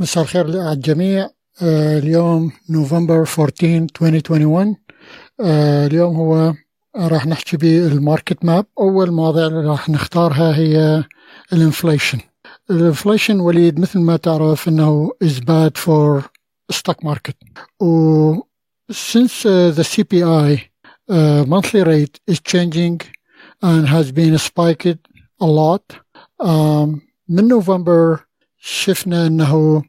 مساء الخير على الجميع آه، اليوم نوفمبر 14 2021 آه، اليوم هو راح نحكي بالماركت ماب أول مواضيع اللي راح نختارها هي الانفليشن الانفليشن وليد مثل ما تعرف إنه is bad for stock market. و since uh, the CPI uh, monthly rate is changing and has been spiked a lot. um, من نوفمبر شفنا إنه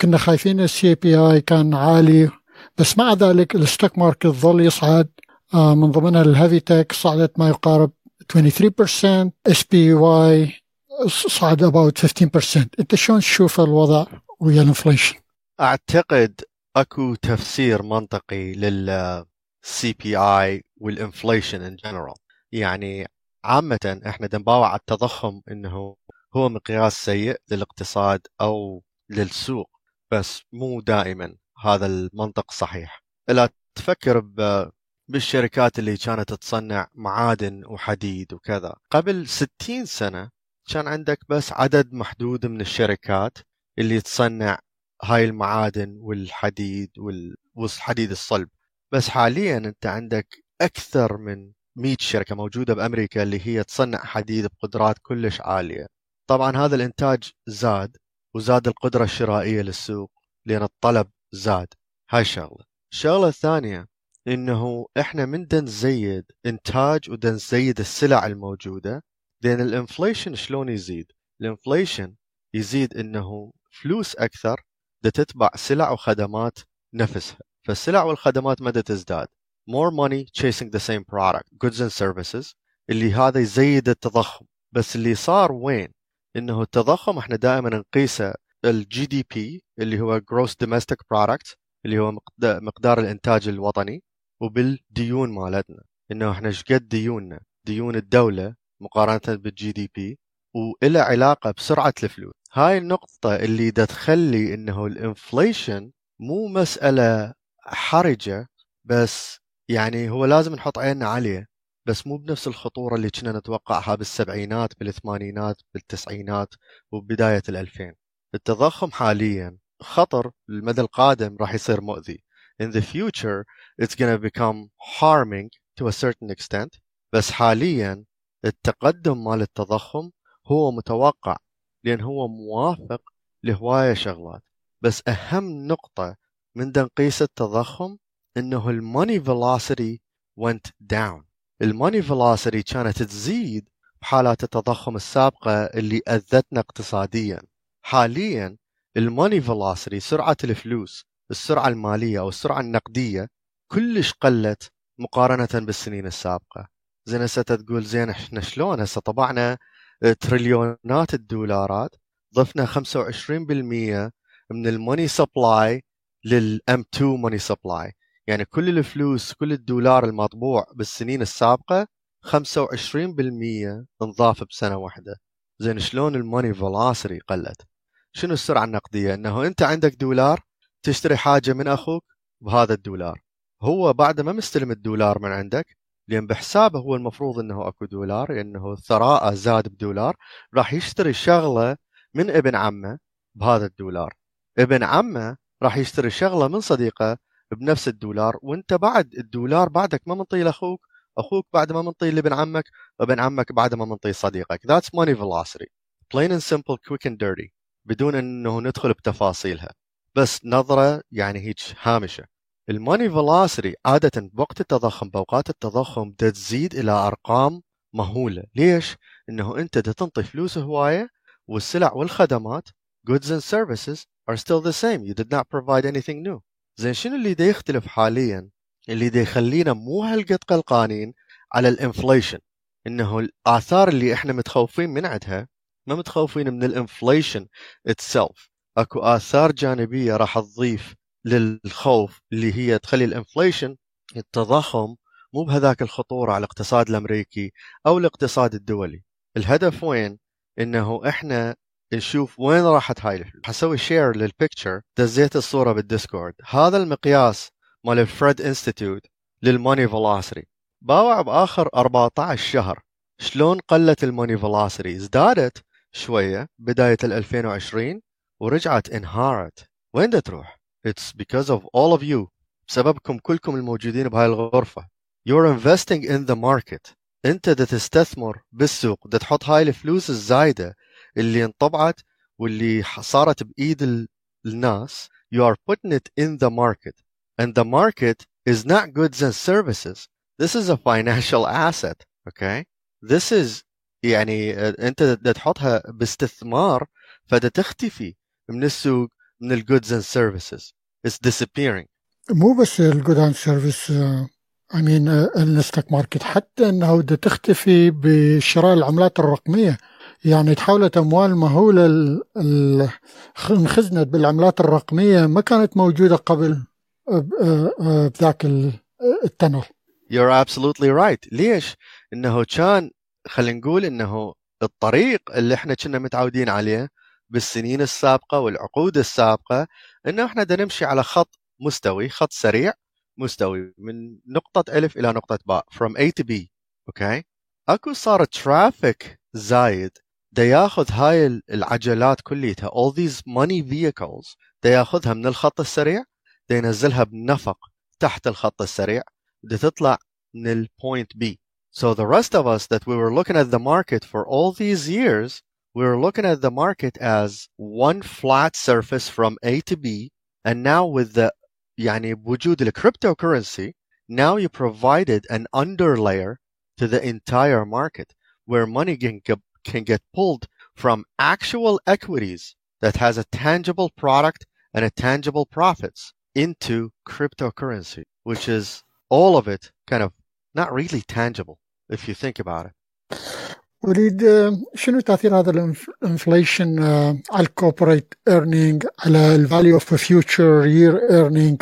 كنا خايفين السي بي اي كان عالي بس مع ذلك الستوك ماركت ظل يصعد. uh, من ضمنها الهيفي تك صعدت ما يقارب 23% اس بي واي صعد about 15% أنت شلون تشوف الوضع ويا الانفليشن؟ أعتقد أكو تفسير منطقي لل سي بي اي والانفليشن ان جنرال يعني عامة إحنا دنباوع على التضخم إنه هو مقياس سيء للاقتصاد أو للسوق بس مو دائما. هذا المنطق صحيح. لا تفكر بالشركات اللي كانت تصنع معادن وحديد وكذا. قبل 60 سنة كان عندك بس عدد محدود من الشركات اللي تصنع هاي المعادن والحديد والحديد الصلب. بس حاليا أنت عندك أكثر من 100 شركة موجودة بأمريكا اللي هي تصنع حديد بقدرات كلش عالية. طبعا هذا الإنتاج زاد وزاد القدرة الشرائية للسوق لأن الطلب زاد. هاي شغلة. الشغلة الثانية إنه إحنا من نزيد إنتاج ودنزيد السلع الموجودة لأن الإنفليشن شلون يزيد؟ الإنفليشن يزيد إنه فلوس أكثر تتبع سلع وخدمات نفسها. فالسلع والخدمات مدى تزداد؟ More money chasing the same product. Goods and services. اللي هذا يزيد التضخم. بس اللي صار وين؟ إنه التضخم إحنا دائما نقيسه الجي دي بي اللي هو gross domestic product اللي هو مقدار الإنتاج الوطني وبالديون مالتنا. إنه إحنا إيش قد ديوننا؟ ديون الدولة مقارنة بالجي دي بي وإلى علاقة بسرعة الفلوس. هاي النقطة اللي تخلي إنه الإنفليشن مو مسألة حرجة بس يعني هو لازم نحط عيننا عليه. بس مو بنفس الخطورة اللي كنا نتوقعها بالسبعينات بالثمانينات بالتسعينات وبداية الألفين. التضخم حاليا خطر المدى القادم راح يصير مؤذي. In the future it's to become harming to a certain extent. بس حاليا التقدم مال التضخم هو متوقع لأن هو موافق لهواية شغلات. بس أهم نقطة من نقيس التضخم إنه الماني velocity went down. الماني velocity كانت تزيد بحالات التضخم السابقة اللي أذتنا اقتصاديا. حاليا الماني velocity سرعة الفلوس السرعة المالية أو السرعة النقدية كلش قلت مقارنة بالسنين السابقة. زين هسه تقول زين إحنا شلون؟ هسه طبعنا تريليونات الدولارات ضفنا 25% من الموني سبلاي للأم 2 موني سبلاي. يعني كل الفلوس كل الدولار المطبوع بالسنين السابقة 25% انضاف بسنة واحدة. زين شلون الموني فلاسري قلت؟ شنو السرعة النقدية؟ إنه أنت عندك دولار تشتري حاجة من أخوك بهذا الدولار. هو بعد ما مستلم الدولار من عندك لأن بحسابه هو المفروض إنه أكو دولار إنه ثراءه زاد بدولار راح يشتري شغلة من ابن عمه بهذا الدولار. ابن عمه راح يشتري شغلة من صديقه بنفس الدولار وانت بعد الدولار بعدك ما منطي لاخوك أخوك بعد ما منطي لابن عمك وابن عمك بعد ما منطي صديقك. That's money velocity. Plain and simple quick and dirty. بدون إنه ندخل بتفاصيلها. بس نظرة يعني هيك هامشة. الماني فيلوسيتي عادة بوقت التضخم بأوقات التضخم تزيد إلى أرقام مهولة. ليش؟ إنه أنت تنطي فلوس هواية والسلع والخدمات goods and services are still the same. You did not provide anything new. زين شنو اللي دا يختلف حاليا؟ اللي دا يخلينا مو هالقد قلقانين على الإنفليشن. إنه الآثار اللي إحنا متخوفين من عندها ما متخوفين من الإنفليشن itself. أكو آثار جانبية راح تضيف للخوف اللي هي تخلي الإنفليشن التضخم مو بهذاك الخطورة على الاقتصاد الأمريكي أو الاقتصاد الدولي. الهدف وين؟ إنه إحنا نشوف وين راحت هاي الفلوس حسوي شير للبيكتشر دزيت الصورة بالديسكورد. هذا المقياس مال الفريد انستيتيوت للماني فيلوسيتي باوع بآخر 14 شهر. شلون قلت الماني فيلوسيتي ازدادت شوية بداية 2020 ورجعت انهارت. وين دا تروح؟ It's because of all of you. بسببكم كلكم الموجودين بهاي الغرفة. You're investing in the market. انت دا تستثمر بالسوق. دا تحط هاي الفلوس الزايدة اللي انطبعت واللي صارت بإيد الناس You are putting it in the market. And the market is not goods and services. This is a financial asset okay? This is يعني أنت دا تحطها باستثمار فدا تختفي من السوق من الجودز اند سيرفيسز It's disappearing. مو بس الجود اند سيرفيس اي مين الستوك ماركت حتى إنه بدها تختفي بشراء العملات الرقمية. يعني تحولت أموال مهولة انخزنت بالعملات الرقمية ما كانت موجودة قبل بذاك التنل You're absolutely right. ليش؟ إنه كان خلينا نقول إنه الطريق اللي إحنا كنا متعودين عليه بالسنين السابقة والعقود السابقة إنه إحنا بدنا نمشي على خط مستوي خط سريع مستوي من نقطة ألف إلى نقطة باء from A to B أوكي أكو صار ترافيك زايد دا ياخذ هاي العجلات كليتها all these money vehicles دا ياخذها من الخط السريع دا ينزلها بنفق تحت الخط السريع دا تطلع من البوينت B So the rest of us that we were looking at the market for all these years, we were looking at the market as one flat surface from A to B. And now with the يعني بوجود the cryptocurrency, now you provided an underlayer to the entire market where money can get, can get pulled from actual equities that has a tangible product and a tangible profits into cryptocurrency, which is all of it kind of not really tangible if you think about it. وليد شنو تاثير هذا الانفليشن على الكوربريت ايرنينج على الفاليو اوف فيوتشر يير ايرنينج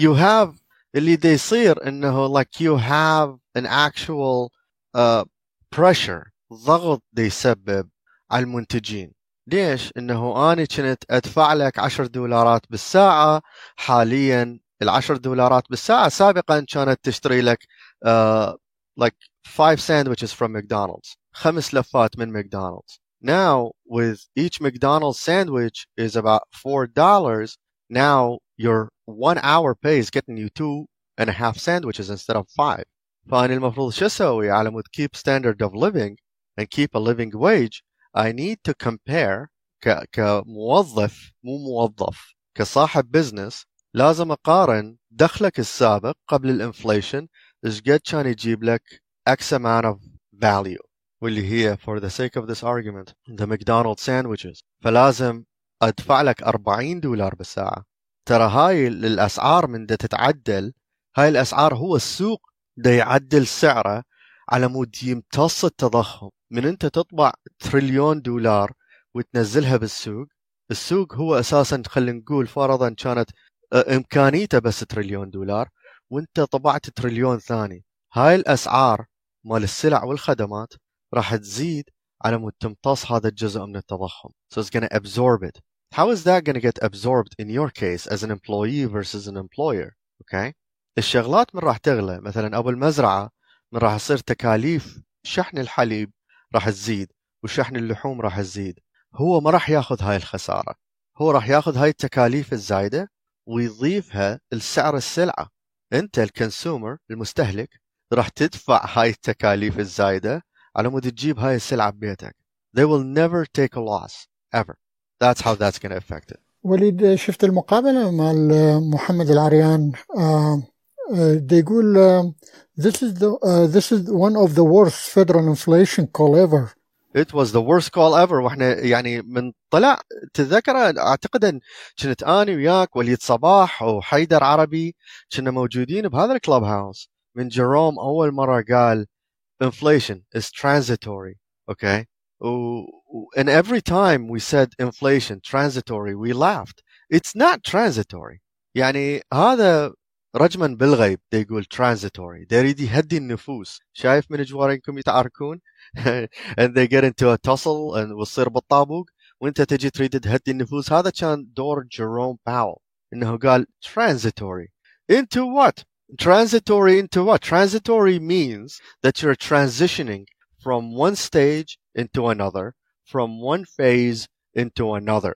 You have اللي دا يصير انه like you have an actual uh, pressure ضغط يسبب على المنتجين ليش؟ انه أنا كنت ادفع لك 10 دولارات بالساعة حاليا العشر دولارات بالساعة سابقا كانت تشتري لك uh, like five sandwiches from McDonald's خمس لفات من McDonald's now with each McDonald's sandwich is about four dollars now your one hour pay is getting you two and a half sandwiches instead of five فأنا المفروض شو أسوي على مود keep standard of living and keep a living wage I need to compare ك, كموظف مو موظف كصاحب بزنس لازم أقارن دخلك السابق قبل الانفليشن إيش قد كان يجيب لك X amount of value واللي هي for the sake of this argument the McDonald's sandwiches. فلازم أدفع لك 40 دولار بالساعة. ترى هاي الأسعار من دا تتعدل هاي الأسعار هو السوق دا يعدل سعره على مود يمتص التضخم. من أنت تطبع تريليون دولار وتنزلها بالسوق. السوق هو أساسا خلينا نقول فرضا كانت إمكانيته بس تريليون دولار وأنت طبعت تريليون ثاني. هاي الأسعار مال السلع والخدمات راح تزيد على مود تمتص هذا الجزء من التضخم. So it's to absorb it. How is that to get absorbed in your case as an employee versus an employer? Okay? الشغلات من راح تغلى. مثلا أبو المزرعة من راح يصير تكاليف شحن الحليب راح تزيد وشحن اللحوم راح تزيد. هو ما راح ياخذ هاي الخسارة. هو راح ياخذ هاي التكاليف الزايدة ويضيفها لسعر السلعة. أنت الكونسيومر المستهلك راح تدفع هاي التكاليف الزايدة على مود تجيب هاي السلعة ببيتك. They will never take a loss. Ever. That's how that's going to affect it. وليد شفت المقابلة مع محمد العريان آه they يقول uh, this is the uh, this is one of the worst federal inflation call ever it was the worst call ever واحنا يعني من طلع تذكر اعتقد ان كنت اني وياك وليد صباح وحيدر عربي كنا موجودين بهذا الكلب هاوس من جيروم اول مره قال inflation is transitory okay and every time we said inflation transitory we laughed it's not transitory يعني هذا رجما بالغيب دا يقول transitory دا يريد يهدي النفوس شايف من جوارينكم يتعاركون and they get into a tussle and وتصير بالطابوق وانت تجي تريد تهدي النفوس هذا كان دور جيروم باول انه قال transitory into what transitory into what transitory means that you're transitioning from one stage into another from one phase into another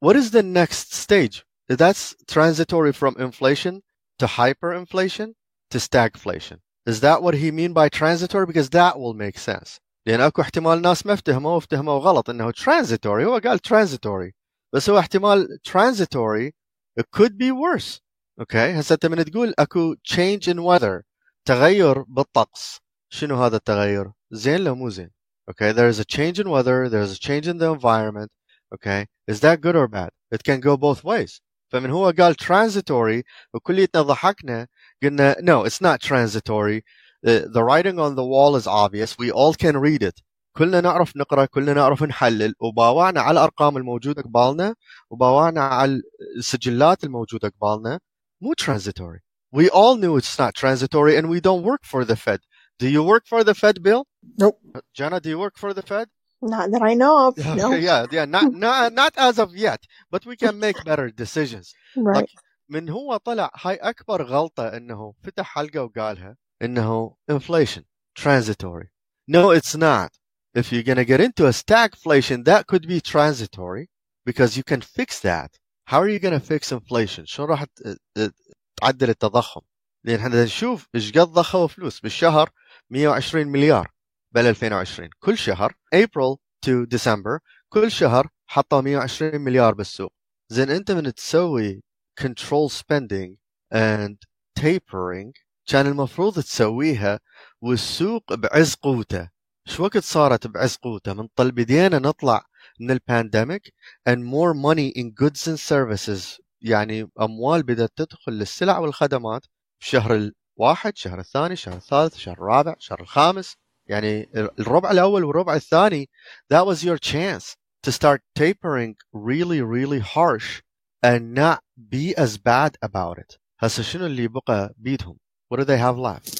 what is the next stage? That's transitory from inflation to hyperinflation to stagflation. Is that what he mean by transitory? Because that will make sense. لأن أكو احتمال ناس ما افتهموا افتهموا غلط إنه transitory هو قال transitory بس هو احتمال transitory it could be worse اوكي هسه انت من تقول اكو change in weather تغير بالطقس شنو هذا التغير زين لو مو زين okay there is a change in weather there is a change in the environment okay is that good or bad it can go both ways فمن هو قال transitory وكليتنا ضحكنا قلنا no it's not transitory the, the writing on the wall is obvious we all can read it كلنا نعرف نقرا كلنا نعرف نحلل وباوعنا على الارقام الموجوده قبالنا وباوعنا على السجلات الموجوده قبالنا مو transitory we all knew it's not transitory and we don't work for the Fed do you work for the Fed Bill Nope. Jana do you work for the Fed Not that I know of. No. Okay, yeah yeah not, not not as of yet but we can make better decisions Right. من هو طلع هاي اكبر غلطه انه فتح حلقه وقالها انه inflation transitory no it's not if you're going to get into a stagflation that could be transitory because you can fix that how are you going to fix inflation شلون راح ت- ت- تعدل التضخم لان احنا نشوف ايش قد ضخوا فلوس بالشهر 120 مليار بال 2020 كل شهر April to December كل شهر حطوا 120 مليار بالسوق. زين أنت من تسوي control spending and tapering كان المفروض تسويها والسوق بعز قوته. شو وقت صارت بعز قوته؟ من طل بدينا نطلع من البانديميك and more money in goods and services. يعني أموال بدأت تدخل للسلع والخدمات. بشهر الواحد شهر الثاني شهر الثالث شهر الرابع شهر الخامس. يعني الربع الاول والربع الثاني that was your chance to start tapering really really harsh and not be as bad about it هسه شنو اللي بقى بيدهم what do they have left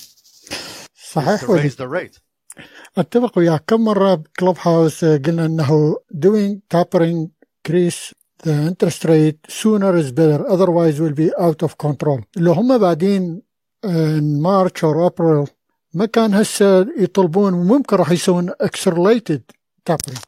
صحيح to وليد raise the rate اتفق وياك كم مره بكلوب هاوس قلنا انه doing tapering increase the interest rate sooner is better otherwise will be out of control لو هم بعدين in March or April ما كان هسه يطلبون ممكن راح يسوون accelerated tapering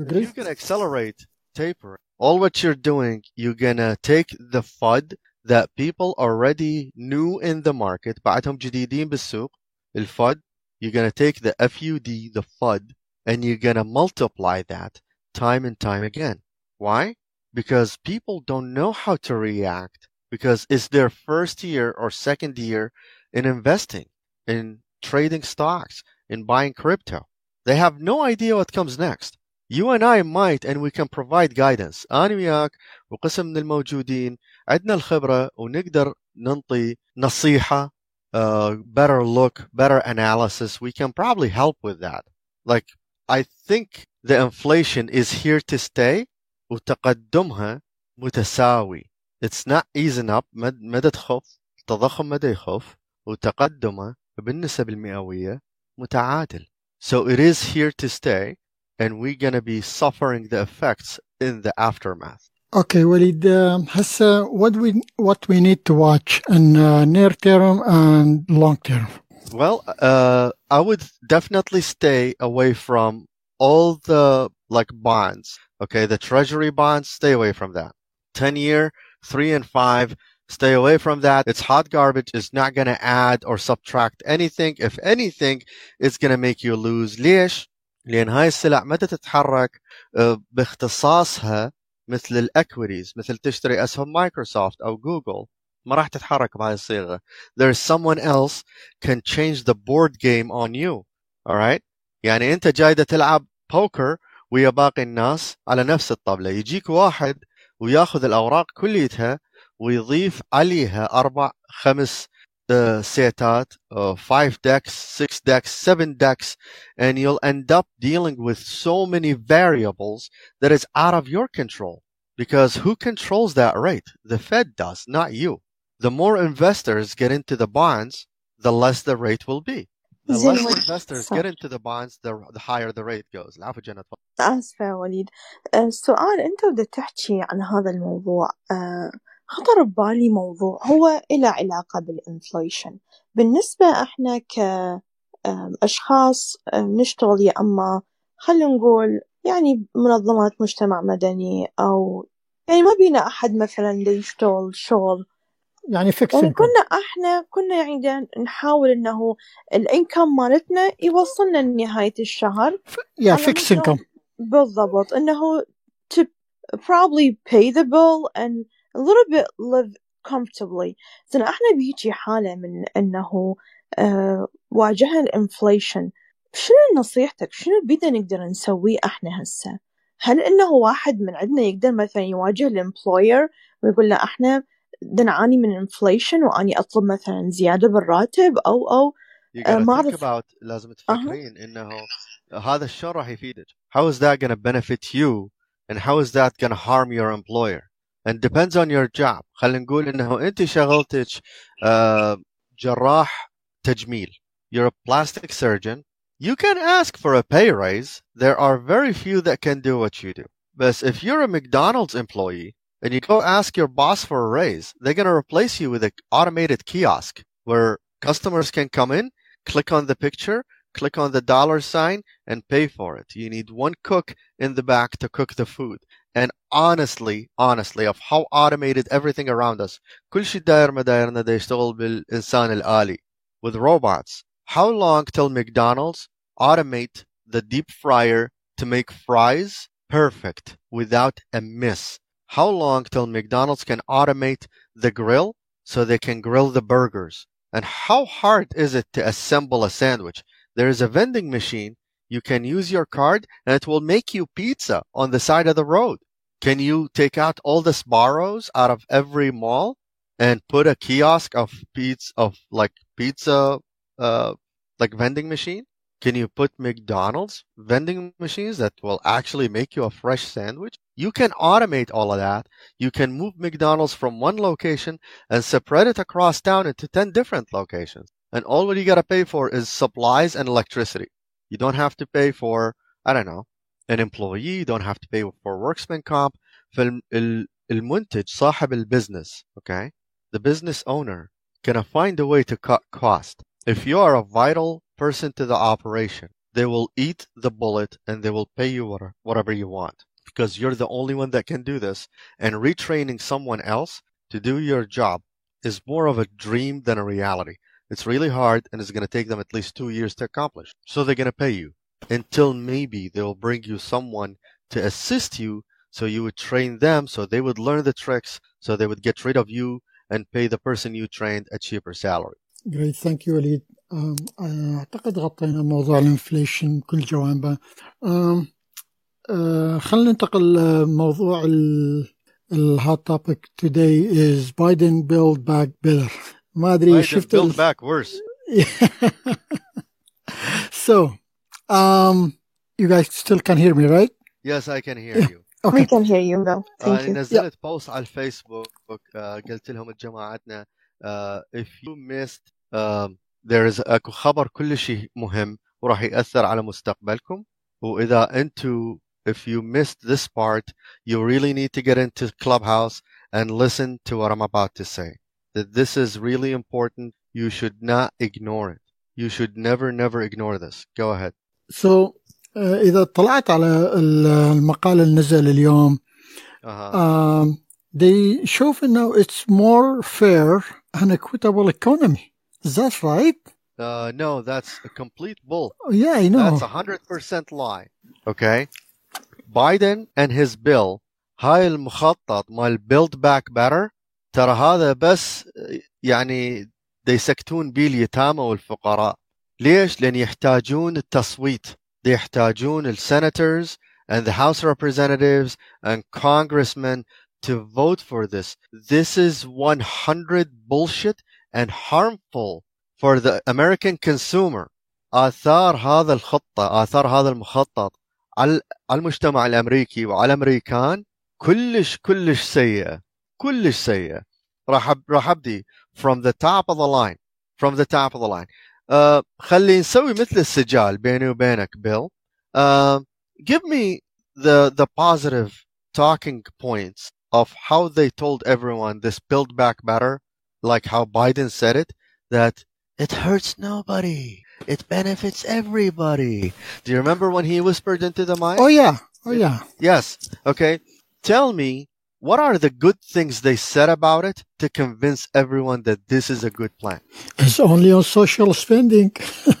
agree you can accelerate tapering all what you're doing you're gonna take the FUD that people already knew in the market بعدهم جديدين بالسوق الفud you're gonna take the FUD the FUD and you're gonna multiply that time and time again why because people don't know how to react because it's their first year or second year in investing in trading stocks in buying crypto they have no idea what comes next you and I might and we can provide guidance أنا وياك وقسم من الموجودين عندنا الخبرة ونقدر ننطي نصيحة uh, better look better analysis we can probably help with that like I think the inflation is here to stay وتقدمها متساوي it's not easing up مد- مدى تخف التضخم مدى يخف وتقدمه بالنسب المئوية متعادل so it is here to stay and we're gonna be suffering the effects in the aftermath. Okay, Walid, um, هسه what we what we need to watch in uh, near term and long term. Well, uh, I would definitely stay away from all the like bonds. Okay, the treasury bonds, stay away from that. 10 year, 3 and 5, stay away from that. It's hot garbage. It's not going to add or subtract anything. If anything, it's going to make you lose. ليش؟ لأن هاي السلع متى تتحرك آه، باختصاصها مثل الاكوريز مثل تشتري اسهم مايكروسوفت او جوجل ما راح تتحرك بهاي الصيغه there's someone else can change the board game on you alright يعني انت جاي دا تلعب بوكر ويا باقي الناس على نفس الطاوله يجيك واحد وياخذ الاوراق كليتها ويضيف عليها اربع خمس uh, سيتات uh, five decks six decks seven decks and you'll end up dealing with so many variables that is out of your control because who controls that rate the fed does not you the more investors get into the bonds the less the rate will be the زين less وليد. investors صح. get into the bonds the, the higher the rate goes العفو جنى تفضل. آسفة يا وليد آه، السؤال أنت بدك تحكي عن هذا الموضوع آه، خطر ببالي موضوع هو إله علاقة بالإنفليشن بالنسبة إحنا كأشخاص نشتغل يا أما خلينا نقول يعني منظمات مجتمع مدني أو يعني ما بينا أحد مثلا دا يشتغل شغل. يعني فيكس يعني كنا إحنا كنا يعني دا نحاول إنه الإنكم مالتنا يوصلنا لنهاية الشهر. يا على فيكس انكم بالضبط. إنه to probably pay the bill and a little bit live comfortably. زين إحنا بهيجي حالة من انه آه واجهنا الانفليشن. شنو نصيحتك؟ شنو بدنا نقدر نسويه إحنا هسه؟ هل انه واحد من عندنا يقدر مثلا يواجه الامبلوير ويقول له إحنا نعاني من انفليشن واني اطلب مثلا زيادة بالراتب أو أو آه ما أعرف. لازم تفكرين إنه هذا الشيء راح يفيدك. How is that gonna benefit you and how is that gonna harm your employer? And depends on your job. خلينا نقول انه انت شغلتك آه، جراح تجميل. You're a plastic surgeon. You can ask for a pay raise. There are very few that can do what you do. But if you're a McDonald's employee and you go ask your boss for a raise, they're going to replace you with an automated kiosk where customers can come in, click on the picture, click on the dollar sign, and pay for it. You need one cook in the back to cook the food. And honestly, honestly, of how automated everything around us, كل شيء داير ما دايرنا دا يشتغل بالإنسان الآلي with robots. How long till McDonald's automate the deep fryer to make fries perfect without a miss? How long till McDonald's can automate the grill so they can grill the burgers? And how hard is it to assemble a sandwich? There is a vending machine. You can use your card and it will make you pizza on the side of the road. Can you take out all the Sbarros out of every mall and put a kiosk of pizza of like pizza uh like vending machine? Can you put McDonald's vending machines that will actually make you a fresh sandwich? You can automate all of that. You can move McDonald's from one location and spread it across town into 10 different locations. And all what you got to pay for is supplies and electricity. You don't have to pay for, I don't know, an employee. You don't have to pay for worksman comp. فالمنتج صاحب البزنس, okay? The business owner can find a way to cut cost. If you are a vital person to the operation, they will eat the bullet and they will pay you whatever, whatever you want because you're the only one that can do this. And retraining someone else to do your job is more of a dream than a reality. It's really hard and it's going to take them at least two years to accomplish. So they're going to pay you until maybe they will bring you someone to assist you so you would train them so they would learn the tricks so they would get rid of you and pay the person you trained a cheaper salary. Great, thank you وليد أم، أعتقد غطينا موضوع الانفليشن كل جوانبه أم، أه، خلينا ننتقل لموضوع ال الهوت توبيك today is Biden build back better ما ادري Biden شفت build ال... back worse. so um you guys still can hear me right Yes, I can hear you. we okay can hear you Bill thank آه، you نزلت بوست على الفيسبوك آه، قلت لهم جماعتنا آه، if you missed um, there is اكو خبر كل شيء مهم وراح يأثر على مستقبلكم وإذا أنتوا if you missed this part you really need to get into Clubhouse and listen to what I'm about to say that this is really important you should not ignore it you should never never ignore this go ahead so uh, إذا طلعت على ال- المقال اللي نزل اليوم uh-huh. um, they شوف انه it's more fair and equitable economy is that right uh, no that's a complete bull yeah I know That's a hundred percent lie. Okay. Biden and his bill هاي المخطط مال build back better ترى هذا بس يعني دا يسكتون بيه اليتامى والفقراء ليش؟ لأن يحتاجون التصويت دا يحتاجون السنators and the House representatives and congressmen to vote for this. This is 100 bullshit and harmful for the American consumer. آثار هذا الخطة آثار هذا المخطط على على المجتمع الأمريكي وعلى الأمريكان كلش كلش سيئة كلش سيئة راح أب- راح أبدي from the top of the line from the top of the line uh, خلي نسوي مثل السجال بيني وبينك بيل uh, give me the the positive talking points of how they told everyone this build back better like how Biden said it that it hurts nobody it benefits everybody do you remember when he whispered into the mic oh yeah oh yeah Yes. Okay. Tell me what are the good things they said about it to convince everyone that this is a good plan? It's only on social spending.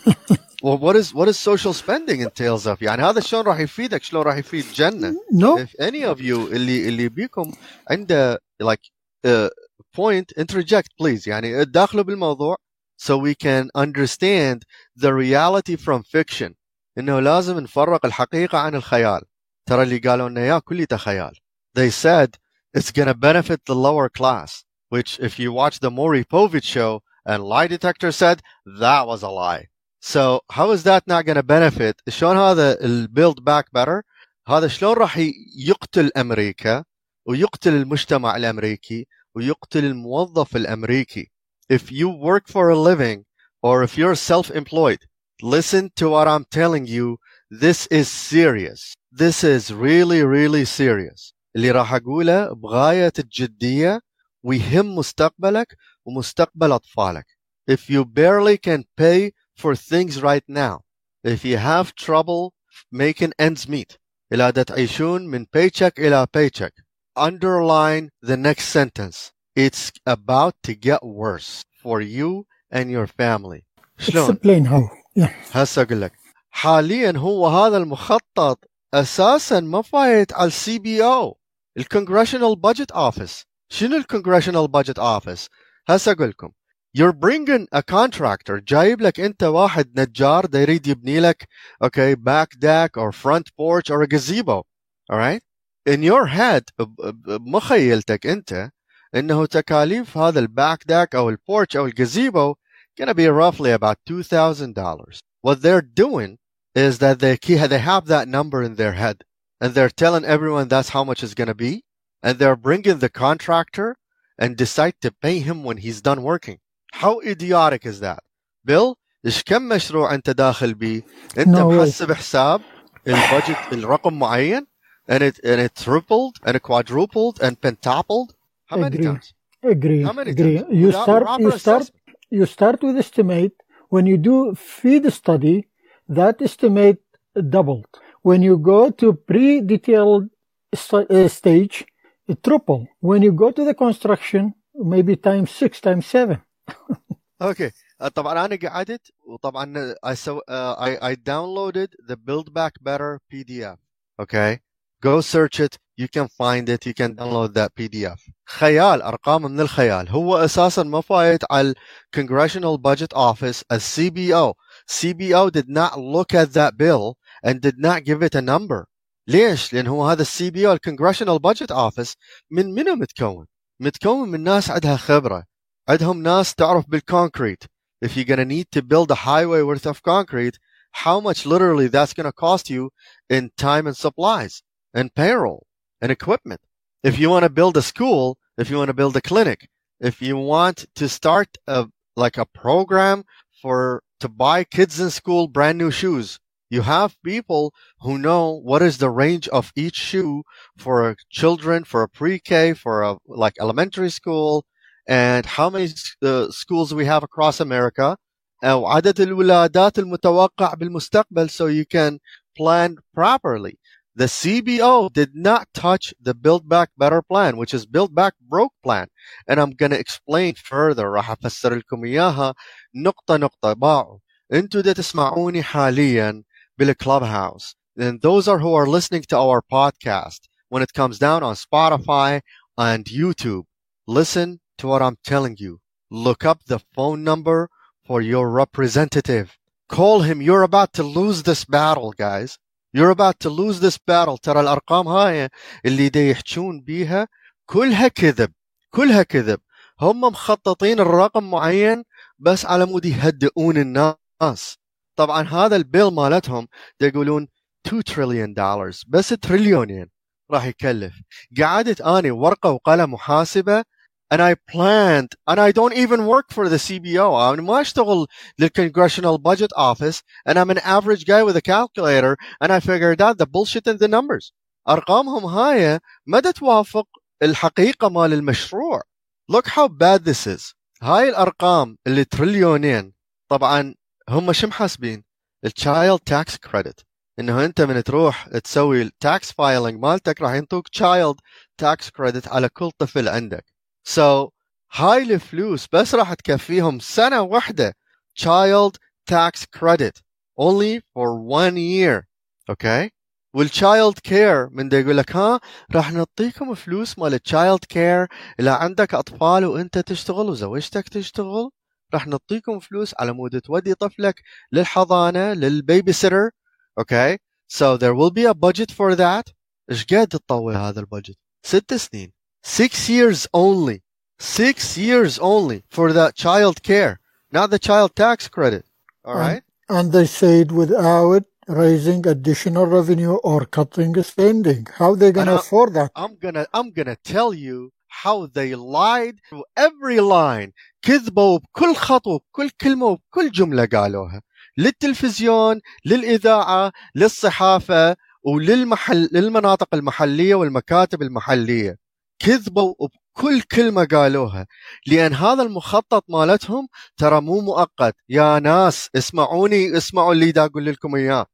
Well, what is what is social spending entails of يعني هذا شلون راح يفيدك شلون راح يفيد جنة no, if any of you اللي اللي بيكم عنده like uh, point interject please يعني داخلوا بالموضوع so we can understand the reality from fiction انه لازم نفرق الحقيقة عن الخيال ترى اللي قالوا لنا اياه كليته خيال they said it's gonna benefit the lower class which if you watch the Maury Povich show and lie detector said that was a lie so how is that not gonna benefit شلون هذا ال build back better هذا شلون راح ي- يقتل امريكا ويقتل المجتمع الامريكي ويقتل الموظف الامريكي if you work for a living or if you're self-employed listen to what I'm telling you this is serious this is really really serious اللي راح اقوله بغاية الجدية ويهم مستقبلك ومستقبل اطفالك if you barely can pay for things right now if you have trouble making ends meet إلى تعيشون من paycheck إلى paycheck underline the next sentence it's about to get worse for you and your family شلون explain how. Yeah. هسه أقول لك حاليا هو هذا المخطط أساسا ما فايت على السي بي أو الكونجريشنال بادجت اوفيس شنو الكونجريشنال بادجت اوفيس هسه اقول لكم you're bringing a contractor جايب لك انت واحد نجار دا يريد يبني لك okay back deck or front porch or a gazebo alright in your head ب- ب- بمخيلتك انت انه تكاليف هذا الباك داك او البورش او الجازيبو gonna be roughly about two thousand dollars. What they're doing is that they key, they have that number in their head, and they're telling everyone that's how much it's going to be. And they're bringing the contractor and decide to pay him when he's done working. How idiotic is that? Bill, ايش كم مشروع انت داخل بيه؟ انت no محسب حساب البادجت الرقم معين and it and it tripled and it quadrupled and pentupled. How many agree. times? Agree. How many agree. times? You start you start you start with estimate. When you do FEED study, that estimate doubled. When you go to pre-detailed stu- uh, stage, it triple. When you go to the construction, maybe times six, times seven. اوكي آه، طبعا انا قعدت وطبعا I سو uh, I I downloaded the Build Back Better PDF okay go search it you can find it you can download that PDF خيال ارقام من الخيال هو اساسا ما فايت على ال Congressional Budget Office as CBO CBO did not look at that bill and did not give it a number ليش؟ لان هو هذا السي بي او الكونجريشنال بادجت اوفيس من منو متكون؟ متكون من ناس عندها خبره عندهم ناس تعرف بالكونكريت if you're going to need to build a highway worth of concrete how much literally that's going to cost you in time and supplies and payroll and equipment if you want to build a school if you want to build a clinic if you want to start a like a program for to buy kids in school brand new shoes you have people who know what is the range of each shoe for children for a pre-k for a like elementary school and how many uh, schools we have across America أو عدد الولادات المتوقع بالمستقبل so you can plan properly. The CBO did not touch the Build Back Better plan, which is Build Back Broke plan. And I'm going to explain further. راح أفسر لكم إياها نقطة نقطة. باعوا. انتوا دا تسمعوني حاليا بالكلاب هاوس. And those are who are listening to our podcast when it comes down on Spotify and YouTube. Listen to what I'm telling you. Look up the phone number for your representative. Call him. You're about to lose this battle, guys. You're about to lose this battle. ترى الأرقام هاي اللي دا يحجون بيها كلها كذب. كلها كذب. هم مخططين الرقم معين بس على مود يهدئون الناس. طبعا هذا البيل مالتهم يقولون 2 تريليون دولار بس تريليونين راح يكلف. قعدت أني ورقة وقلم محاسبة and I planned and I don't even work for the CBO أنا ما أشتغل للcongressional budget office and I'm an average guy with a calculator and I figured out the bullshit in the numbers. أرقامهم هاي ما توافق الحقيقة مال المشروع. Look how bad this is. هاي الأرقام اللي تريليونين. طبعا هم شو محاسبين؟ الchild tax credit. إنه أنت من تروح تسوي التاكس فايلنج مالتك راح ينطوك تشايلد تاكس كريدت على كل طفل عندك. سو so, هاي الفلوس بس راح تكفيهم سنة واحدة child tax credit. Only for one year. Okay? والتشايلد كير من دا يقول لك ها راح نعطيكم فلوس مال التشايلد كير اذا عندك أطفال وأنت تشتغل وزوجتك تشتغل؟ راح نعطيكم فلوس على مود تودي طفلك للحضانه للبيبي سيتر اوكي so there will be a budget for that ايش قد تطول هذا البادجت ست سنين six years only six years only for that child care not the child tax credit all right And they said without raising additional revenue or cutting spending. How they going to أنا- afford that? I'm gonna I'm gonna tell you how they lied through every line. كذبوا بكل خطوة بكل كلمة وبكل جملة قالوها. للتلفزيون للإذاعة للصحافة وللمحل للمناطق المحلية والمكاتب المحلية. كذبوا بكل كلمة قالوها. لأن هذا المخطط مالتهم ترى مو مؤقت. يا ناس اسمعوني اسمعوا اللي دا أقول لكم إياه.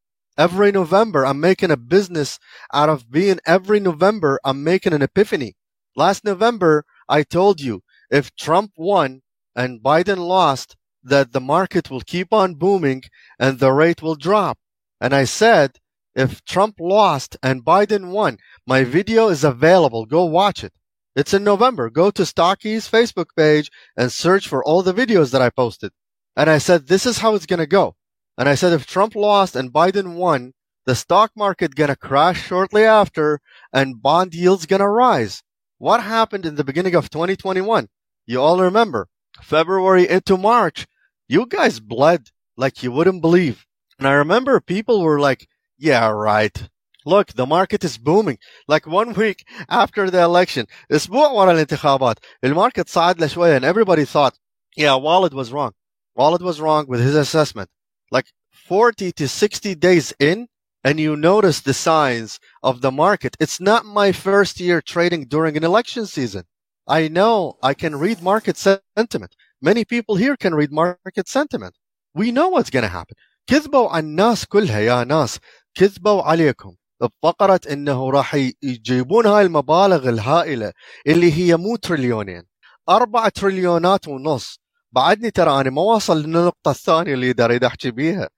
Every November I'm making a business out of being every November, I'm making an epiphany. Last November, I told you if Trump won and Biden lost, that the market will keep on booming and the rate will drop. And I said, if Trump lost and Biden won, my video is available. Go watch it. It's in November. Go to Stockeys Facebook page and search for all the videos that I posted. And I said, this is how it's going to go. And I said, if Trump lost and Biden won, the stock market gonna crash shortly after and bond yields gonna rise what happened in the beginning of 2021? You all remember February into March, you guys bled like you wouldn't believe. And I remember people were like, yeah, right. Look, the market is booming. Like one week after the election, the market الانتخابات, الماركت صعد and everybody thought, yeah, Walid was wrong. Walid was wrong with his assessment. Like 40 to 60 days in, and you notice the signs of the market. It's not my first year trading during an election season. I know I can read market sentiment. Many people here can read market sentiment. We know what's going to happen. كذبوا على الناس كلها يا ناس كذبوا عليكم بفقرة انه راح ي- يجيبون هاي المبالغ الهائلة اللي هي مو تريليونين أربعة تريليونات ونص بعدني ترى أنا ما واصل للنقطة الثانية اللي اريد احكي بيها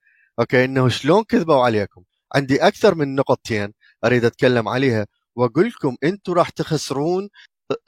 اوكي انه شلون كذبوا عليكم عندي أكثر من نقطتين أريد أتكلم عليها وأقول لكم أنتم راح تخسرون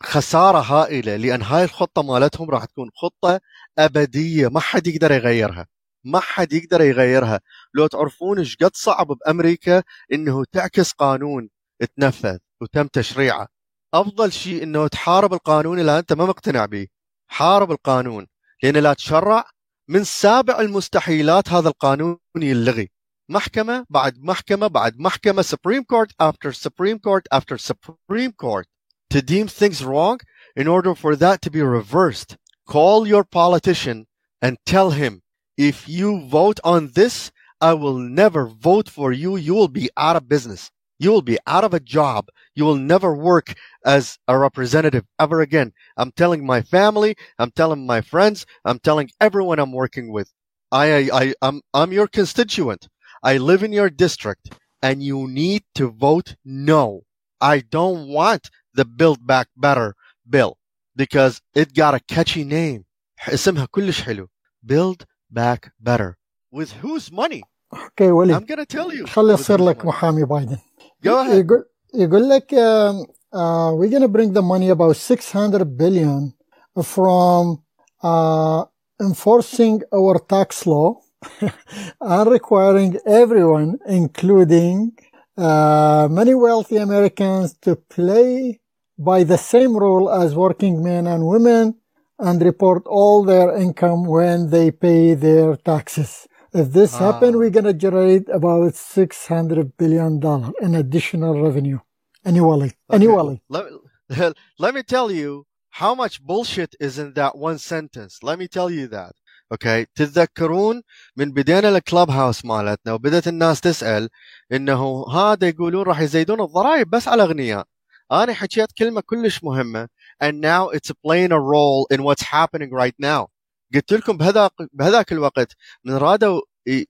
خسارة هائلة لأن هاي الخطة مالتهم راح تكون خطة أبدية ما حد يقدر يغيرها ما حد يقدر يغيرها. لو تعرفون إيش قد صعب بأمريكا إنه تعكس قانون تنفذ وتم تشريعه. أفضل شيء إنه تحارب القانون اللي أنت ما مقتنع به حارب القانون لأن لا تشرع من سابع المستحيلات هذا القانون يلغي. محكمة بعد محكمة بعد محكمة Supreme Court after Supreme Court after Supreme Court to deem things wrong in order for that to be reversed. Call your politician and tell him if you vote on this, I will never vote for you. You will be out of business. You will be out of a job. You will never work as a representative ever again. I'm telling my family, I'm telling my friends, I'm telling everyone I'm working with. I, I, I I'm, I'm your constituent. I live in your district and you need to vote no. I don't want the Build Back Better bill because it got a catchy name. اسمها كلش حلو. Build Back Better. With whose money? اوكي وليد I'm gonna tell you. خلي with يصير whose لك money. محامي بايدن Go ahead. يقول يقول لك um, uh, we're going to bring the money about 600 billion from uh, enforcing our tax law and requiring everyone, including uh, many wealthy Americans, to play by the same rule as working men and women and report all their income when they pay their taxes. If this Ah. happen, we're going to generate about 600 billion dollar in additional revenue annually. Okay. Annually. Let, let me tell you how much bullshit is in that one sentence. Let me tell you that. Okay. تتذكرون من بدينا الكلاب هاوس مالتنا وبدت الناس تسأل إنه هذا يقولون راح يزيدون الضرائب بس على الاغنياء. أنا حكيت كلمة كلش مهمة and now it's playing a role in what's happening right now. قلت لكم بهذاك بهذاك الوقت من رادوا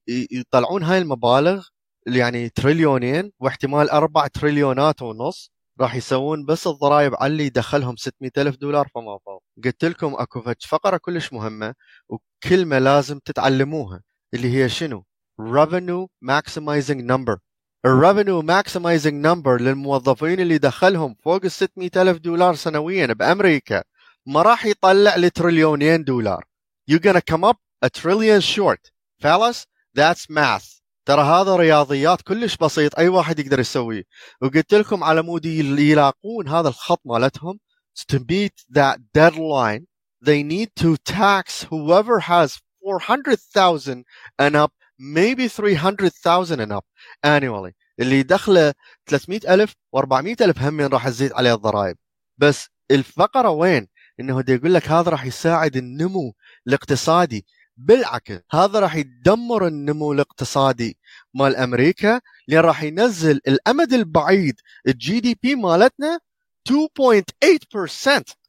يطلعون هاي المبالغ يعني تريليونين واحتمال أربع تريليونات ونص راح يسوون بس الضرائب على اللي دخلهم 600 ألف دولار فما فوق. قلت لكم أكو فقرة كلش مهمة وكلمة لازم تتعلموها اللي هي شنو؟ Revenue maximizing number. الريفينيو ماكسمايزنج نمبر للموظفين اللي دخلهم فوق ال 600 ألف دولار سنويا بأمريكا ما راح يطلع لتريليونين دولار. You're gonna come up a trillion short. Fellas that's math. ترى هذا رياضيات كلش بسيط أي واحد يقدر يسويه. وقلت لكم على مود يلاقون هذا الخط مالتهم. To meet that deadline. They need to tax whoever has 400,000 and up maybe 300,000 and up. Annually. اللي دخله 300,000 و400,000 هم راح تزيد عليه الضرائب. بس الفقرة وين؟ إنه دي يقول لك هذا راح يساعد النمو الاقتصادي. بالعكس هذا راح يدمر النمو الاقتصادي مال أمريكا لأن راح ينزل الأمد البعيد الجي دي بي مالتنا 2.8%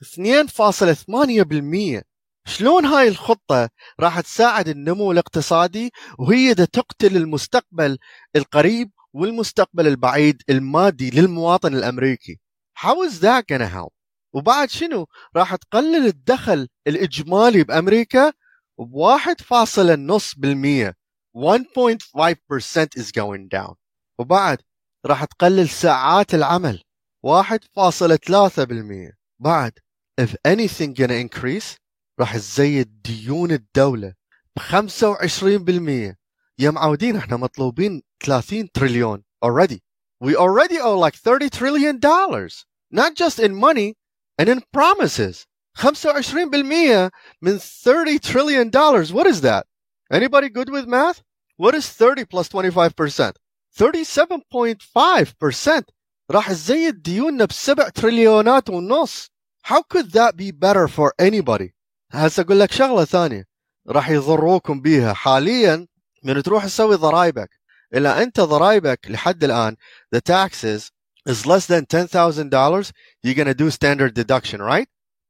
2.8% شلون هاي الخطة راح تساعد النمو الاقتصادي؟ وهي دا تقتل المستقبل القريب والمستقبل البعيد المادي للمواطن الأمريكي. How is that gonna help؟ وبعد شنو؟ راح تقلل الدخل الإجمالي بأمريكا نص بالمية 1.5% is going down وبعد راح تقلل ساعات العمل 1.3% بعد if anything gonna increase راح تزيد ديون الدولة ب 25% يا معودين إحنا مطلوبين 30 تريليون already we already owe like 30 trillion dollars not just in money and in promises 25% من 30 trillion dollars what is that anybody good with math what is 30 plus 25% 37.5% راح تزيد ديوننا بسبع تريليونات ونص how could that be better for anybody هسه اقول لك شغله ثانيه راح يضروكم بيها حاليا من تروح تسوي ضرايبك اذا انت ضرايبك لحد الان the taxes is less than $10,000 you're going to do standard deduction right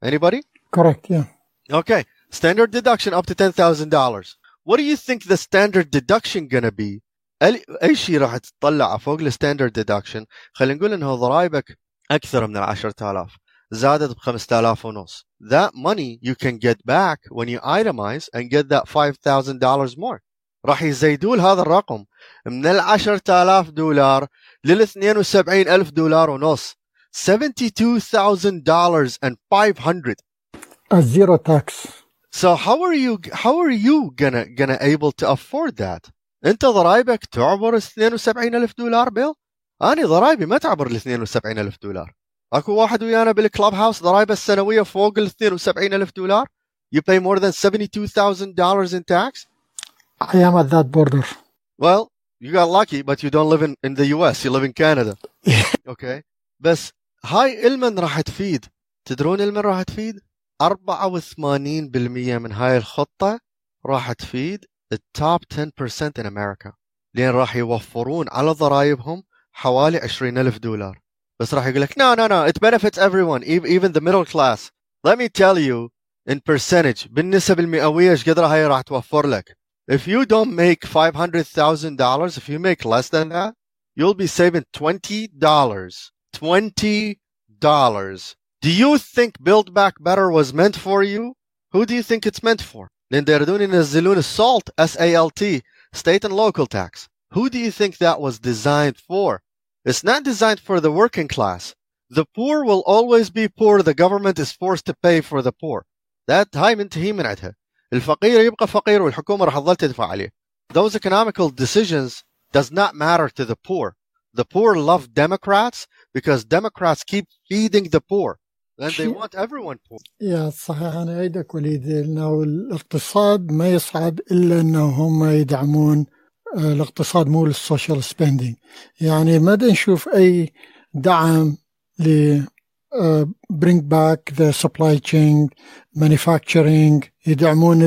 anybody correct yeah okay standard deduction up to $10,000 what do you think the standard deduction going to be اي شيء راح تطلع فوق الستاندرد ديدكشن خلينا نقول انه ضرايبك اكثر من ال 10000 زادت ب 5000 ونص that money you can get back when you itemize and get that $5,000 more راح يزيدون هذا الرقم من ال 10000 دولار لل 72000 دولار ونص $72,000 and 500 a zero tax so how are you how are you gonna gonna able to afford that انت ضرايبك تعبر 72000 دولار بيل انا ضرايبي ما تعبر ال 72000 دولار اكو واحد ويانا بالكلاب هاوس ضرايبه السنويه فوق ال 72000 دولار you pay more than $72,000 in tax I am at that border well you got lucky but you don't live in, in the US you live in Canada okay بس هاي إلمن راح تفيد. تدرون إلمن راح تفيد؟ 84% من هاي الخطة راح تفيد التوب 10% in America. لأن راح يوفرون على ضرائبهم حوالي 20000 دولار. بس راح يقول لك no no no it benefits everyone even the middle class. Let me tell you in percentage بالنسب المئوية إيش قدر هاي راح توفر لك؟ If you don't make $500,000 if you make less than that you'll be saving $20 $20 do you think build back better was meant for you who do you think it's meant for لان يريدون ينزلون السالت S A L T state and local tax who do you think that was designed for it's not designed for the working class the poor will always be poor the government is forced to pay for the poor that هاي منتهي من عندها الفقير يبقى فقير والحكومة راح تظل تدفع عليه those economical decisions does not matter to the poor the poor love Democrats because Democrats keep feeding the poor and they want everyone poor يا صحيح أنا أيدك وليد أنه الاقتصاد ما يصعد إلا أنه هم يدعمون الاقتصاد مو للسوشيال سبيندينج يعني ما نشوف أي دعم ل bring back the supply chain manufacturing يدعمون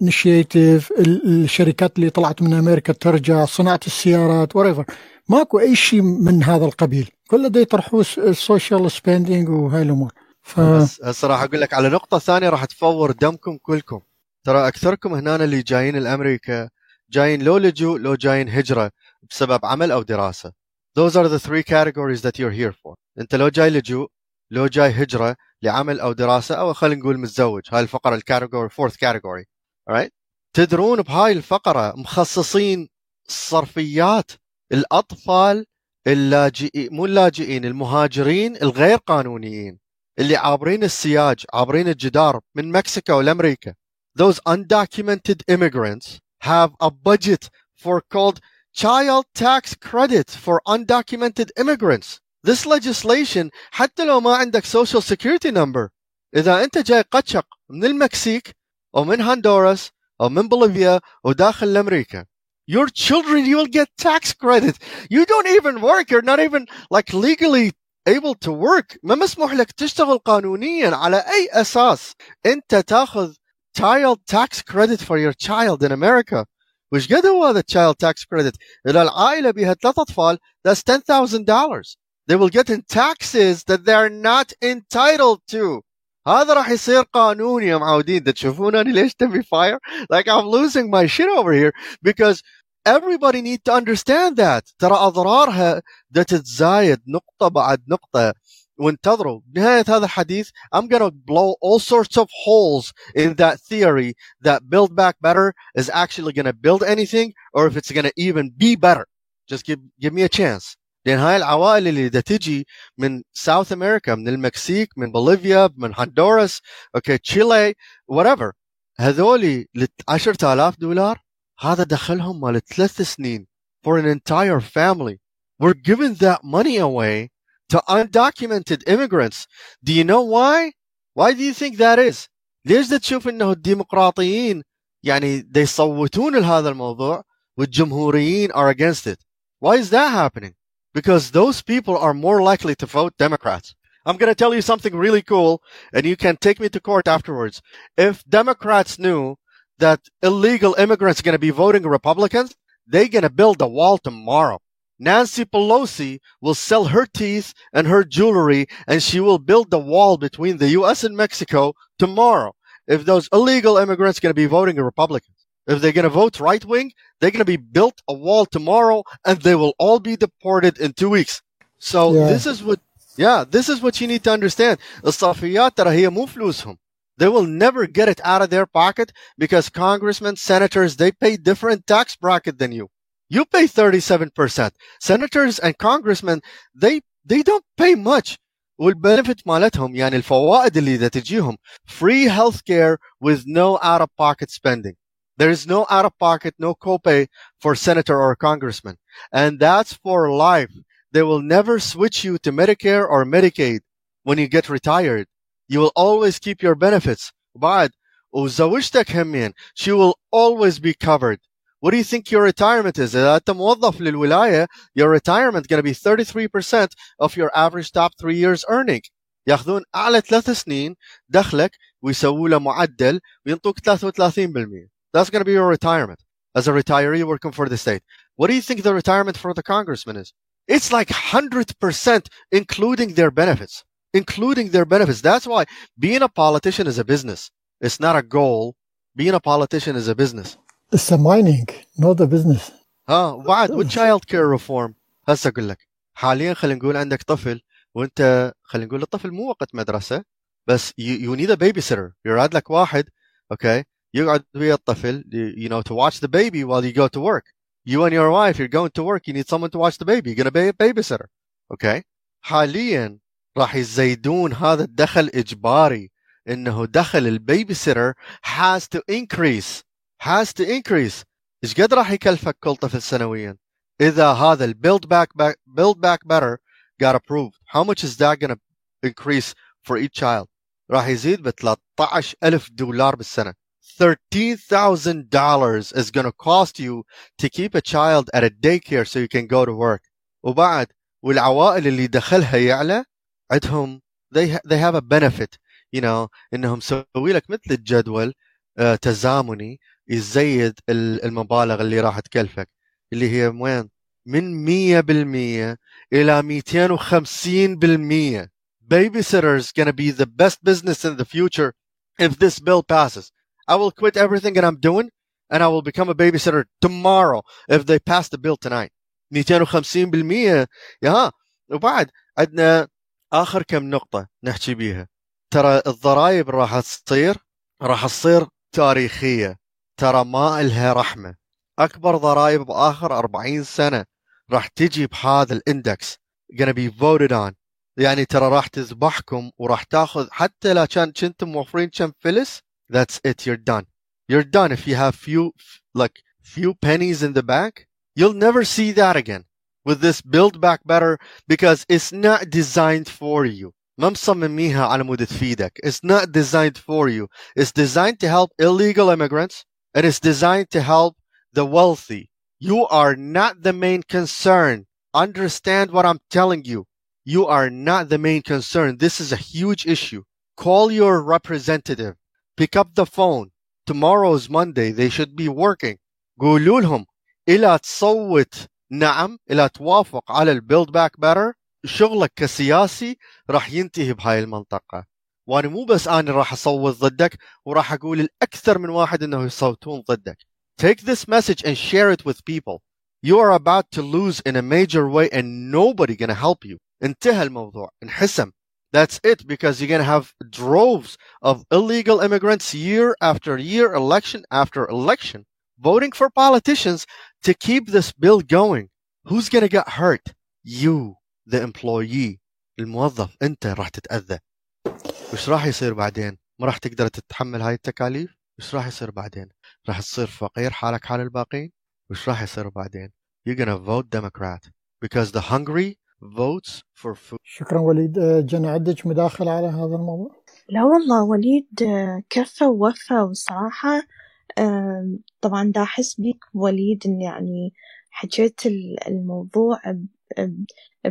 الانيشيتيف الشركات اللي طلعت من امريكا ترجع صناعه السيارات whatever ماكو أي شيء من هذا القبيل. كله دا يطرحوه السوشيال سبيندينج وهاي الأمور. ف... هسه راح أقول لك على نقطة ثانية راح تفور دمكم كلكم. ترى أكثركم هنا اللي جايين الأمريكا جايين لو لجوء لو جايين هجرة بسبب عمل أو دراسة. Those are the three categories that you're here for. أنت لو جاي لجوء لو جاي هجرة لعمل أو دراسة أو خلينا نقول متزوج. هاي الفقرة الكاتيجوري fourth category. Alright تدرون بهاي الفقرة مخصصين صرفيات الأطفال اللاجئين مو اللاجئين المهاجرين الغير قانونيين اللي عابرين السياج عابرين الجدار من مكسيكو لأمريكا those undocumented immigrants have a budget for called child tax credit for undocumented immigrants. This legislation حتى لو ما عندك social security number إذا أنت جاي قتشق من المكسيك أو من هندوراس أو من بوليفيا وداخل أمريكا your children you will get tax credit you don't even work you're not even like legally able to work ما مسموح لك تشتغل قانونيا على أي أساس أنت تاخذ child tax credit for your child in America وش قد هو هذا child tax credit إذا العائلة بها ثلاث أطفال that's $10,000 they will get in taxes that they're not entitled to هذا راح يصير قانون يا معودين ده تشوفونني ليش تبي fire like I'm losing my shit over here because everybody need to understand that ترى أضرارها ده تتزايد نقطة بعد نقطة وانتظروا بنهاية هذا الحديث I'm gonna blow all sorts of holes in that theory that build back better is actually gonna build anything or if it's gonna even be better just give give me a chance لأن هاي العوائل اللي دا تجي من ساوث أمريكا من المكسيك من بوليفيا من هندوراس أوكي تشيلي whatever. هذولي ل 10000 دولار هذا دخلهم مال ثلاث سنين for an entire family. We're giving that money away to undocumented immigrants. Do you know why? Why do you think that is? ليش تشوف إنه الديمقراطيين يعني دا يصوتون لهذا الموضوع والجمهوريين are against it why is that happening because those people are more likely to vote Democrats. I'm going to tell you something really cool, and you can take me to court afterwards. If Democrats knew that illegal immigrants are going to be voting Republicans, they're going to build a wall tomorrow. Nancy Pelosi will sell her teeth and her jewelry, and she will build the wall between the U.S. and Mexico tomorrow. If those illegal immigrants are going to be voting Republicans, if they're going to vote right wing, they're going to be built a wall tomorrow and they will all be deported in two weeks. So Yeah. this is what, yeah, this is what you need to understand. الصافيات ترى هي مو فلوسهم. They will never get it out of their pocket because congressmen, senators, they pay different tax bracket than you. You pay 37%. Senators and congressmen, they, they don't pay much. والبنفت مالتهم يعني الفوائد اللي دا تجيهم free healthcare with no out of pocket spending. There is no out of pocket, no copay for senator or congressman. And that's for life. They will never switch you to Medicare or Medicaid when you get retired. You will always keep your benefits. بعد وزوجتك همين she will always be covered. What do you think your retirement is? إذا أنت موظف للولاية your retirement going to be 33% of your average top three years earning. ياخذون أعلى ثلاث سنين دخلك ويسووا له معدل وينطوك 33%. That's going to be your retirement as a retiree working for the state. What do you think the retirement for the congressman is? It's like 100% including their benefits. Including their benefits. That's why being a politician is a business. It's not a goal. Being a politician is a business. It's a mining, not a business. ها وبعد والتشايلد كير ريفورم هسه اقول لك حاليا خلينا نقول عندك طفل وانت خلينا نقول الطفل مو وقت مدرسه بس you, you need a babysitter يراد لك واحد اوكي يقعد ويا الطفل you know to watch the baby while you go to work you and your wife you're going to work you need someone to watch the baby you're gonna be a babysitter okay حاليا راح يزيدون هذا الدخل اجباري انه دخل البيبي سيتر has to increase has to increase ايش قد راح يكلفك كل طفل سنويا اذا هذا البيلد باك build back better got approved how much is that going to increase for each child راح يزيد ب 13000 دولار بالسنه $13,000 is going to cost you to keep a child at a daycare so you can go to work وبعد والعوائل اللي دخلها يعلى عندهم they, ha- they have a benefit you know انهم سوي لك مثل الجدول آه تزامني يزيد ال- المبالغ اللي راح تكلفك اللي هي وين من 100% الى 250% babysitters gonna be the best business in the future if this bill passes I will quit everything that I'm doing and I will become a babysitter tomorrow if they pass the bill tonight. 250% يا وبعد عندنا آخر كم نقطة نحكي بيها. ترى الضرائب راح تصير راح تصير تاريخية. ترى ما إلها رحمة. أكبر ضرائب بآخر 40 سنة راح تجي بهذا الإندكس gonna be voted on. يعني ترى راح تذبحكم وراح تاخذ حتى لو كان كنتم موفرين كم فلس that's it you're done you're done if you have few like few pennies in the bank you'll never see that again with this build back better because it's not designed for you ما مصمميها على مود تفيدك it's not designed for you it's designed to help illegal immigrants and it's designed to help the wealthy you are not the main concern understand what I'm telling you you are not the main concern this is a huge issue call your representative pick up the phone tomorrow's Monday they should be working قولوا لهم إلى تصوت نعم إلى توافق على البيلد باك بيتر شغلك كسياسي راح ينتهي بهاي المنطقة وانا مو بس انا راح اصوت ضدك وراح اقول الاكثر من واحد انه يصوتون ضدك take this message and share it with people you are about to lose in a major way and nobody gonna help you انتهى الموضوع انحسم that's it because you're gonna have droves of illegal immigrants year after year election after election voting for politicians to keep this bill going who's gonna get hurt you the employee الموظف انت راح تتاذى وش راح يصير بعدين ما راح تقدر تتحمل هاي التكاليف وش راح يصير بعدين راح تصير فقير حالك حال الباقين وش راح يصير بعدين you're gonna vote Democrat because the hungry votes for food شكرا وليد. آه، جنى عندك مداخلة على هذا الموضوع؟ لا والله وليد آه، كفى ووفى والصراحة آم، طبعا دا أحس بيك وليد إن يعني حكيت ال- الموضوع ب- ب-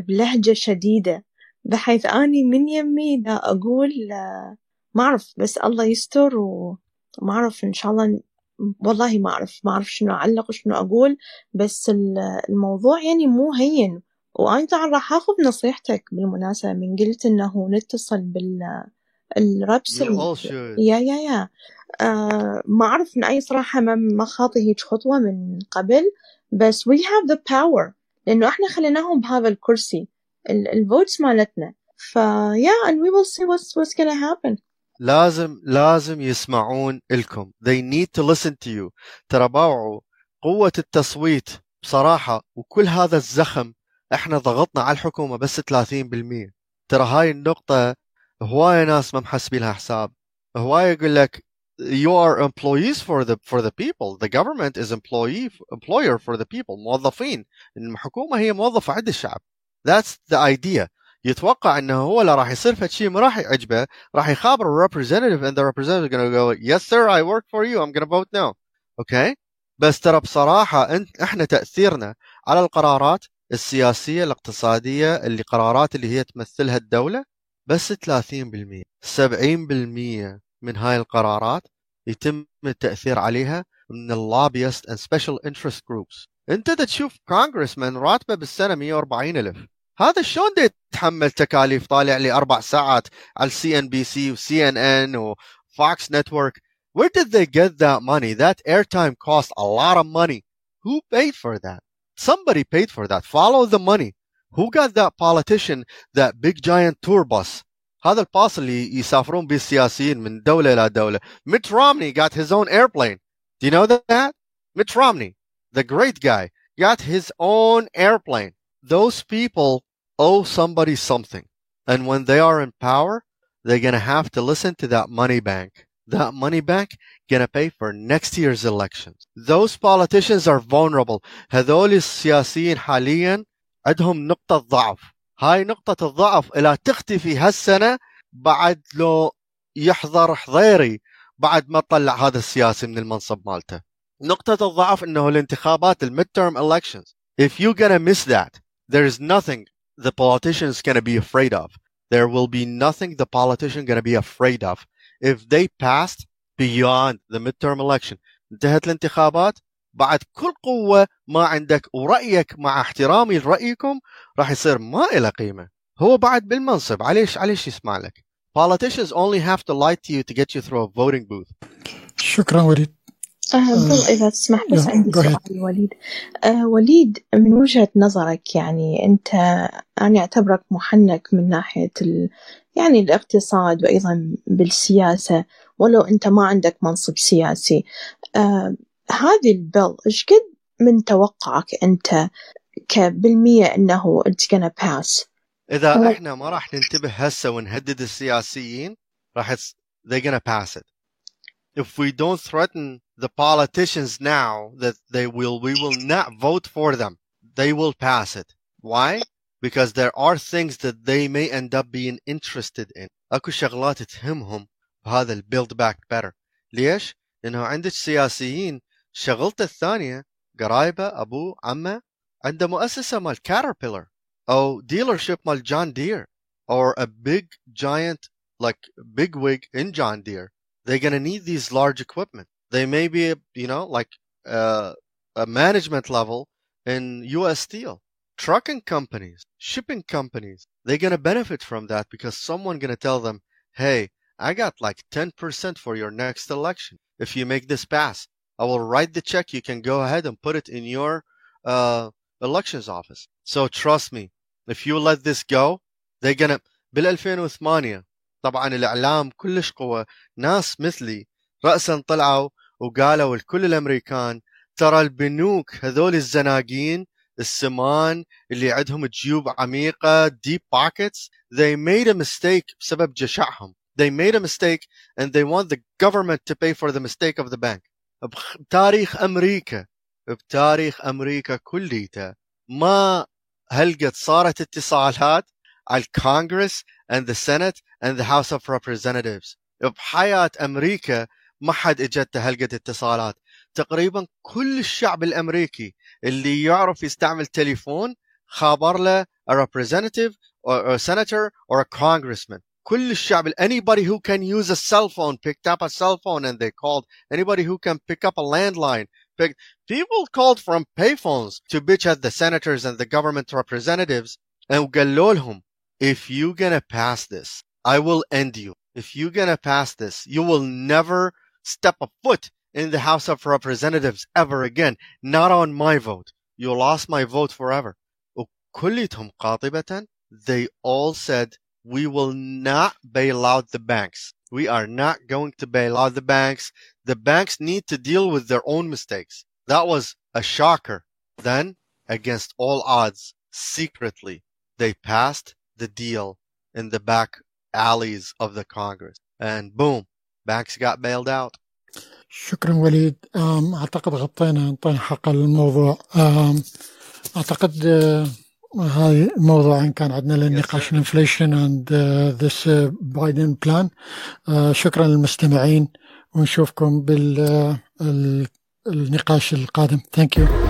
بلهجة شديدة بحيث أني من يمي دا أقول آه، ما أعرف بس الله يستر وما أعرف إن شاء الله والله ما أعرف ما أعرف شنو أعلق وشنو أقول بس ال- الموضوع يعني مو هين. وأنا طبعا راح أخذ نصيحتك بالمناسبة. من قلت إنه نتصل بال الربس يا يا يا. آه ما أعرف من أي صراحة ما ما خاطي هيك خطوة من قبل بس we have the power. لأنه إحنا خليناهم بهذا الكرسي الفوتس مالتنا. ف yeah and we will see what's what's gonna happen. لازم لازم يسمعون لكم. They need to listen to you. ترى باوعوا. قوة التصويت بصراحة وكل هذا الزخم إحنا ضغطنا على الحكومة بس 30% ترى هاي النقطة هواية ناس ما محسبين لها حساب. هواية يقول لك you are employees for the for the people. The government is employee employer for the people. موظفين. الحكومة هي موظفة عند الشعب. That's the idea. يتوقع إنه هو لا راح يصير فد شيء ما راح يعجبه. راح يخابر ال representative and the representative to go yes sir I work for you. I'm to vote no okay? بس ترى بصراحة انت إحنا تأثيرنا على القرارات السياسية الاقتصادية اللي قرارات اللي هي تمثلها الدولة بس 30% 70% من هاي القرارات يتم التأثير عليها من اللوبيست and special interest groups انت دا تشوف كونغرسمان راتبه بالسنة 140 ألف هذا شلون دا يتحمل تكاليف طالع لي أربع ساعات على السي ان بي سي وسي ان ان وفوكس نتورك Where did they get that money? That airtime cost a lot of money. Who paid for that? Somebody paid for that. Follow the money. Who got that politician that big giant tour bus? هذا الباص اللي يسافرون به السياسيين من دولة إلى دولة. Mitt Romney got his own airplane. Do you know that? Mitt Romney, the great guy, got his own airplane. Those people owe somebody something. And when they are in power, they're going to have to listen to that money bank. That money bank gonna pay for next year's elections. Those politicians are vulnerable. هذول السياسيين حاليا عندهم نقطة ضعف. هاي نقطة الضعف إلى تختفي هالسنة بعد لو يحضر حضيري بعد ما طلع هذا السياسي من المنصب مالته. نقطة الضعف إنه الانتخابات الميد term elections. If you're gonna miss that, there is nothing the politicians gonna be afraid of. There will be nothing the politician gonna be afraid of. if they passed beyond the midterm election. انتهت الانتخابات. بعد كل قوة ما عندك ورأيك مع احترامي لرأيكم راح يصير ما له قيمة. هو بعد بالمنصب. عليش عليش يسمع لك؟ Politicians only have to lie to you to get you through a voting booth. شكرا وليد. آه إذا تسمح بس yeah, عندي. سؤال وليد. آه وليد من وجهة نظرك يعني أنت أنا أعتبرك محنك من ناحية ال يعني الاقتصاد وأيضا بالسياسة ولو أنت ما عندك منصب سياسي. آه هذه البل إيش قد من توقعك أنت كبالمية أنه it's gonna pass إذا هو- إحنا ما راح ننتبه هسه ونهدد السياسيين راح they're gonna pass it. If we don't threaten the politicians now that they will we will not vote for them. They will pass it. Why? because there are things that they may end up being interested in اكو شغلات تهمهم بهذا البيلد باك better ليش لانه عندك سياسيين شغلته الثانيه قرايبه ابوه عمه عنده مؤسسه مال كاتربيلر او dealership مال جون دير or a big giant like big wig in John Deere they're going to need these large equipment they may be you know like uh, a management level in US Steel trucking companies shipping companies they're going to benefit from that because someone going to tell them hey I got like 10% for your next election if you make this pass I will write the check you can go ahead and put it in your uh, elections office so trust me if you let this go they're gonna بال 2008 طبعا الاعلام كلش قوة ناس مثلي رأسا طلعوا وقالوا لكل الامريكان ترى البنوك هذول الزناقين السمان اللي عندهم جيوب عميقة deep pockets. They made a mistake بسبب جشعهم. They made a mistake and they want the government to pay for the mistake of the bank. بتاريخ أمريكا. بتاريخ أمريكا كليته. ما هلقت صارت اتصالات على الكونغرس and the Senate and the House of Representatives. بحياة أمريكا ما حد اجته هلقة اتصالات. تقريبا كل الشعب الأمريكي اللي يعرف يستعمل تليفون خابر له a representative or a senator or a congressman كل الشعب anybody who can use a cell phone picked up a cell phone and they called anybody who can pick up a landline pick, people called from payphones to bitch at the senators and the government representatives and قالوا لهم if you gonna pass this I will end you if you gonna pass this you will never step a foot in the House of Representatives ever again not on my vote you lost my vote forever وكلتهم قاطبة they all said we will not bail out the banks we are not going to bail out the banks the banks need to deal with their own mistakes that was a shocker then against all odds secretly they passed the deal in the back alleys of the Congress. And boom, banks got bailed out. شكرا وليد. أعتقد غطينا انطينا حق الموضوع. أعتقد آه، هاي الموضوع إن كان عندنا للنقاش الانفليشن اند ذس بايدن بلان شكرا للمستمعين. ونشوفكم بالنقاش القادم. ثانك يو